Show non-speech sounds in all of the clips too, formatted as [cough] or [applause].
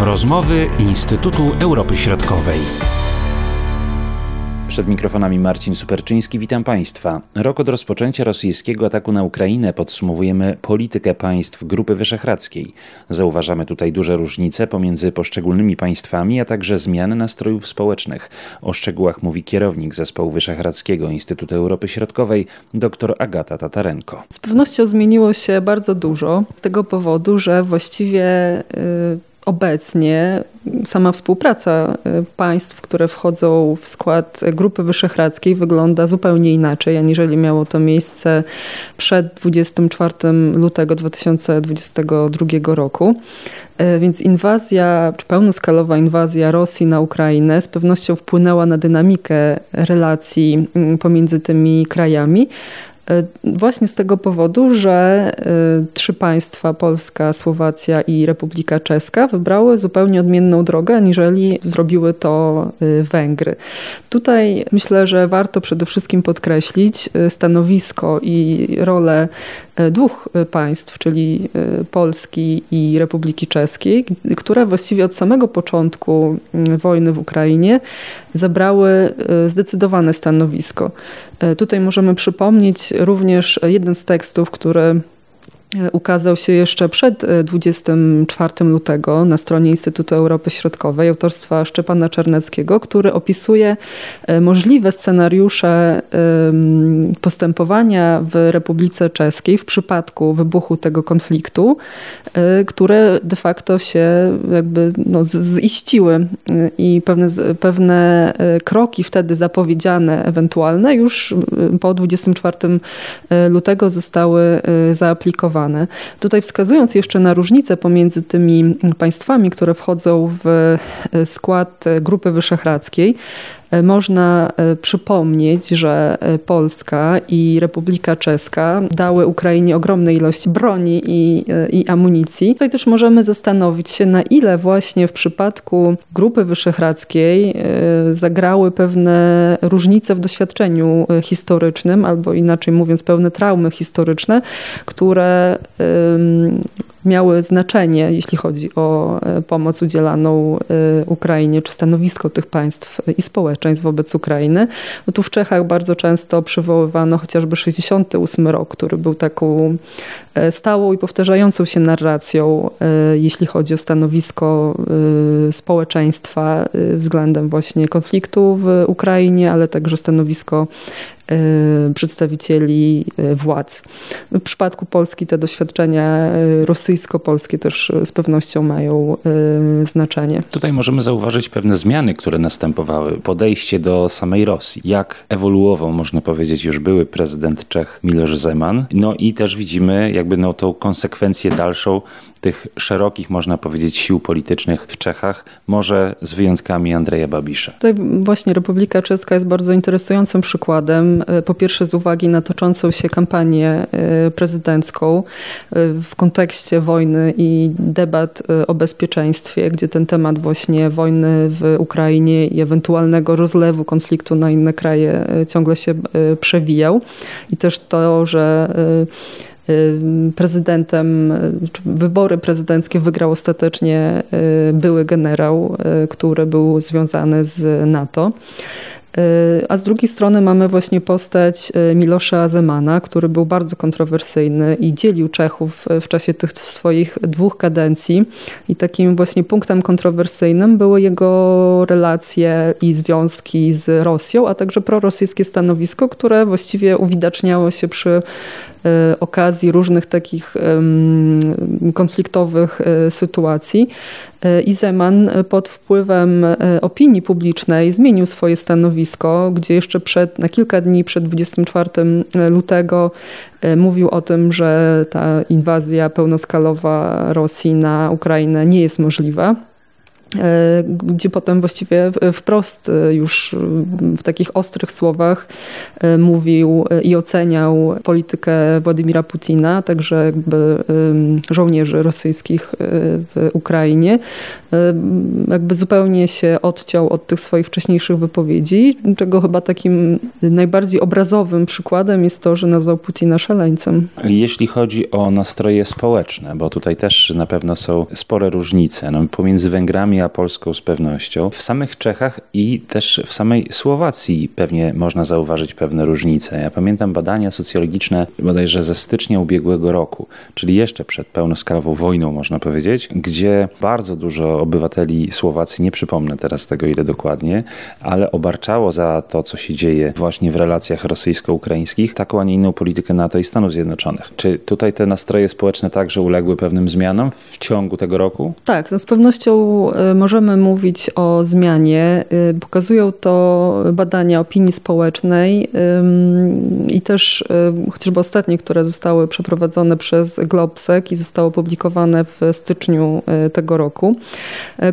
Rozmowy Instytutu Europy Środkowej. Przed mikrofonami Marcin Superczyński, witam Państwa. Rok od rozpoczęcia rosyjskiego ataku na Ukrainę podsumowujemy politykę państw Grupy Wyszehradzkiej. Zauważamy tutaj duże różnice pomiędzy poszczególnymi państwami, a także zmiany nastrojów społecznych. O szczegółach mówi kierownik Zespołu Wyszehradzkiego Instytutu Europy Środkowej, dr Agata Tatarenko. Z pewnością zmieniło się bardzo dużo z tego powodu, że właściwie y, obecnie sama współpraca y, państw, które wchodzą w skład Grupy Wyszehradzkiej wygląda zupełnie inaczej, aniżeli miało to miejsce przed 24 lutego 2022 roku. Y, więc inwazja, czy pełnoskalowa inwazja Rosji na Ukrainę z pewnością wpłynęła na dynamikę relacji mm, pomiędzy tymi krajami, właśnie z tego powodu, że e, trzy państwa, Polska, Słowacja i Republika Czeska, wybrały zupełnie odmienną drogę, aniżeli zrobiły to e, Węgry. Tutaj myślę, że warto przede wszystkim podkreślić stanowisko i rolę dwóch państw, czyli Polski i Republiki Czeskiej, które właściwie od samego początku wojny w Ukrainie zabrały zdecydowane stanowisko. Tutaj możemy przypomnieć również jeden z tekstów, który ukazał się jeszcze przed 24 e, lutego na stronie Instytutu Europy Środkowej autorstwa Szczepana Czerneckiego, który opisuje e, możliwe scenariusze postępowania w Republice Czeskiej w przypadku wybuchu tego konfliktu, które de facto się jakby no, ziściły i pewne, pewne kroki wtedy zapowiedziane ewentualne już po 24 lutego zostały zaaplikowane Tutaj wskazując jeszcze na różnicę pomiędzy tymi państwami, które wchodzą w skład Grupy Wyszehradzkiej, E, można e, przypomnieć, że e, Polska i Republika Czeska dały Ukrainie ogromne ilości broni i, i amunicji. Tutaj też możemy zastanowić się, na ile właśnie w przypadku Grupy Wyszehradzkiej zagrały pewne różnice w doświadczeniu historycznym, albo inaczej mówiąc, pewne traumy historyczne, które miały znaczenie, jeśli chodzi o e, pomoc udzielaną e, Ukrainie, czy stanowisko tych państw i społeczeństw wobec Ukrainy. Bo tu w Czechach bardzo często przywoływano chociażby 68 rok, który był taką e, stałą i powtarzającą się narracją, jeśli chodzi o stanowisko społeczeństwa względem właśnie konfliktu w Ukrainie, ale także stanowisko przedstawicieli y, władz. W przypadku Polski te doświadczenia y, rosyjsko-polskie też z pewnością mają znaczenie. Tutaj możemy zauważyć pewne zmiany, które następowały. Podejście do samej Rosji. Jak ewoluował, można powiedzieć, już były prezydent Czech Miloš Zeman. No i też widzimy jakby no tą konsekwencję dalszą tych szerokich, można powiedzieć, sił politycznych w Czechach, może z wyjątkami Andrzeja Babisza. Tutaj właśnie Republika Czeska jest bardzo interesującym przykładem. Po pierwsze z uwagi na toczącą się kampanię e, prezydencką e, w kontekście wojny i debat e, o bezpieczeństwie, gdzie ten temat właśnie wojny w Ukrainie i ewentualnego rozlewu konfliktu na inne kraje ciągle się przewijał. I też to, że prezydentem, wybory prezydenckie wygrał ostatecznie były generał, który był związany z NATO. A z drugiej strony mamy właśnie postać Milosza Zemana, który był bardzo kontrowersyjny i dzielił Czechów w czasie tych swoich dwóch kadencji. I takim właśnie punktem kontrowersyjnym były jego relacje i związki z Rosją, a także prorosyjskie stanowisko, które właściwie uwidaczniało się przy okazji różnych takich konfliktowych e, sytuacji. I Zeman pod wpływem opinii publicznej zmienił swoje stanowisko, gdzie jeszcze przed, na kilka dni przed 24 lutego mówił o tym, że ta inwazja pełnoskalowa Rosji na Ukrainę nie jest możliwa. E, gdzie potem właściwie wprost e, już w takich ostrych słowach e, mówił i oceniał politykę Władimira Putina, także jakby żołnierzy rosyjskich w Ukrainie. Jakby zupełnie się odciął od tych swoich wcześniejszych wypowiedzi, czego chyba takim najbardziej obrazowym przykładem jest to, że nazwał Putina szaleńcem. Jeśli chodzi o nastroje społeczne, bo tutaj też na pewno są spore różnice no, pomiędzy Węgrami a Polską z pewnością. W samych Czechach i też w samej Słowacji pewnie można zauważyć pewne różnice. Ja pamiętam badania socjologiczne bodajże ze stycznia ubiegłego roku, czyli jeszcze przed pełnoskalową wojną można powiedzieć, gdzie bardzo dużo obywateli Słowacji, nie przypomnę teraz tego ile dokładnie, ale obarczało za to, co się dzieje właśnie w relacjach rosyjsko-ukraińskich, taką, a nie inną politykę NATO i Stanów Zjednoczonych. Czy tutaj te nastroje społeczne także uległy pewnym zmianom w ciągu tego roku? Tak, no z pewnością y, możemy mówić o zmianie. Y, pokazują to badania opinii społecznej i też y, chociażby ostatnie, które zostały przeprowadzone przez Globsec i zostały opublikowane w styczniu y, tego roku,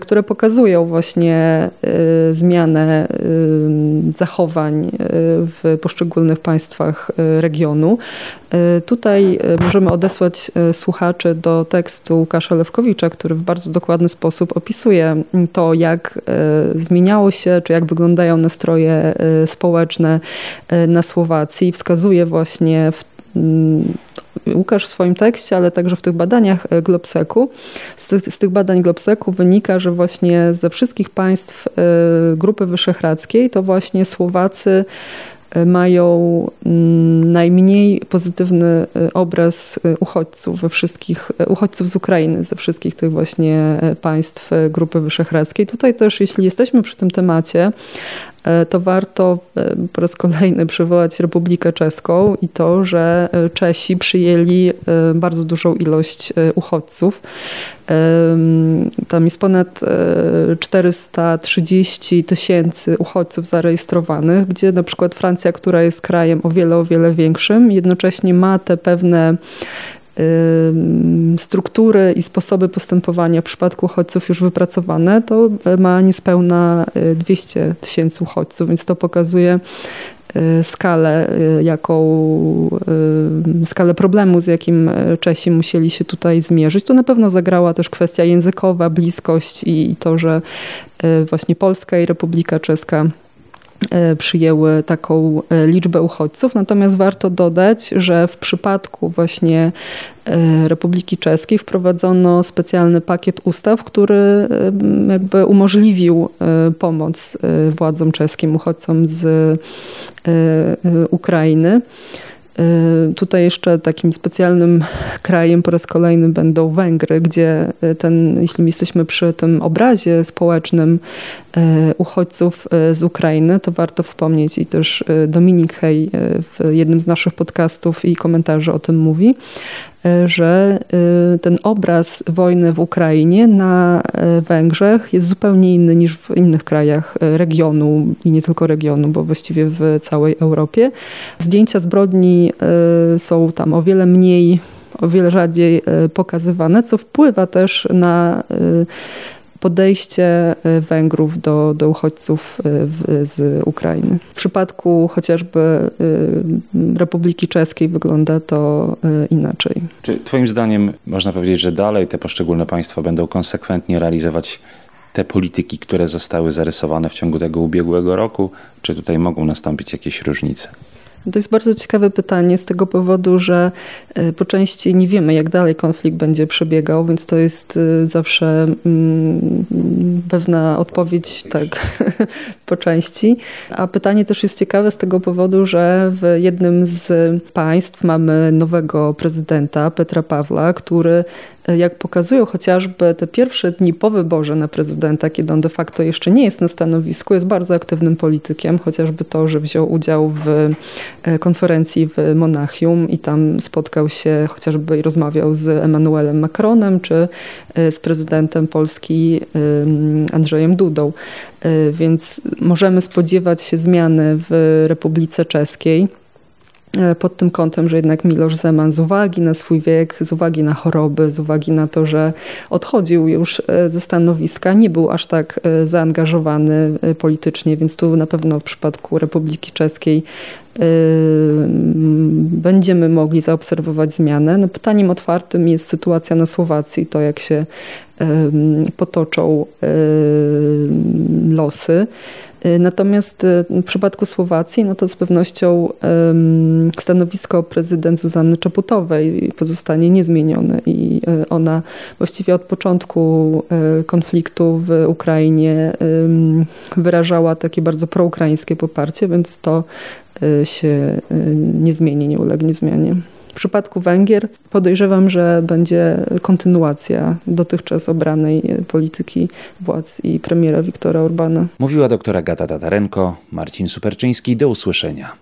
które pokazują właśnie zmianę zachowań w poszczególnych państwach regionu. Tutaj możemy odesłać słuchaczy do tekstu Łukasza Lewkowicza, który w bardzo dokładny sposób opisuje to, jak e, zmieniało się, czy jak wyglądają nastroje e, społeczne e, na Słowacji, wskazuje właśnie w mm, Łukasz w swoim tekście, ale także w tych badaniach Globseku. Z, z, tych badań Globseku wynika, że właśnie ze wszystkich państw Grupy Wyszehradzkiej to właśnie Słowacy mają mm, najmniej pozytywny e, obraz e, uchodźców we wszystkich, e, uchodźców z Ukrainy, ze wszystkich tych właśnie państw Grupy Wyszehradzkiej. Tutaj też, jeśli jesteśmy przy tym temacie, to warto e, po raz kolejny przywołać Republikę Czeską i to, że e, Czesi przyjęli bardzo dużą ilość uchodźców. Tam jest ponad 430 tysięcy uchodźców zarejestrowanych, gdzie na przykład Francja, która jest krajem o wiele, o wiele większym, jednocześnie ma te pewne struktury i sposoby postępowania w przypadku uchodźców już wypracowane, to ma niespełna 200 y, tysięcy uchodźców, więc to pokazuje y, skalę, jaką, skalę problemu, z jakim Czesi musieli się tutaj zmierzyć. Tu na pewno zagrała też kwestia językowa, bliskość i to, że właśnie Polska i Republika Czeska E, przyjęły taką e, liczbę uchodźców. Natomiast warto dodać, że w przypadku właśnie e, Republiki Czeskiej wprowadzono specjalny pakiet ustaw, który jakby umożliwił pomoc władzom czeskim uchodźcom z Ukrainy. Tutaj jeszcze takim specjalnym krajem po raz kolejny będą Węgry, gdzie ten, jeśli jesteśmy przy tym obrazie społecznym uchodźców z Ukrainy, to warto wspomnieć i też Dominik Hej w jednym z naszych podcastów i komentarzy o tym mówi, E, że e, ten obraz wojny w Ukrainie na e, Węgrzech jest zupełnie inny niż w innych krajach regionu i nie tylko regionu, bo właściwie w całej Europie. Zdjęcia zbrodni są tam o wiele mniej o wiele rzadziej pokazywane, co wpływa też na podejście e, Węgrów do, do uchodźców e, z Ukrainy. W przypadku chociażby e, Republiki Czeskiej wygląda to inaczej. Czy Twoim zdaniem można powiedzieć, że dalej te poszczególne państwa będą konsekwentnie realizować te polityki, które zostały zarysowane w ciągu tego ubiegłego roku, czy tutaj mogą nastąpić jakieś różnice? To jest bardzo ciekawe pytanie z tego powodu, że e, po części nie wiemy, jak dalej konflikt będzie przebiegał, więc to jest e, zawsze mm, pewna odpowiedź tak [laughs] po części. A pytanie też jest ciekawe z tego powodu, że w jednym z państw mamy nowego prezydenta, Petra Pawła, który jak pokazują chociażby te pierwsze dni po wyborze na prezydenta, kiedy on de facto jeszcze nie jest na stanowisku, jest bardzo aktywnym politykiem, chociażby to, że wziął udział w e, konferencji w Monachium i tam spotkał się chociażby i rozmawiał z Emmanuelem Macronem czy e, z prezydentem Polski Andrzejem Dudą. E, więc możemy spodziewać się zmiany w Republice Czeskiej pod tym kątem, że jednak Miloš Zeman z uwagi na swój wiek, z uwagi na choroby, z uwagi na to, że odchodził już ze stanowiska, nie był aż tak zaangażowany politycznie, więc tu na pewno w przypadku Republiki Czeskiej będziemy mogli zaobserwować zmianę. No pytaniem otwartym jest sytuacja na Słowacji, to jak się potoczą losy. Natomiast w przypadku Słowacji, no to z pewnością stanowisko prezydent Zuzanny Czaputowej pozostanie niezmienione i ona właściwie od początku konfliktu w Ukrainie wyrażała takie bardzo proukraińskie poparcie, więc to się nie zmieni, nie ulegnie zmianie. W przypadku Węgier podejrzewam, że będzie kontynuacja dotychczas obranej polityki władz i premiera Wiktora Orbana. Mówiła doktora Gata Tatarenko, Marcin Superczyński. Do usłyszenia.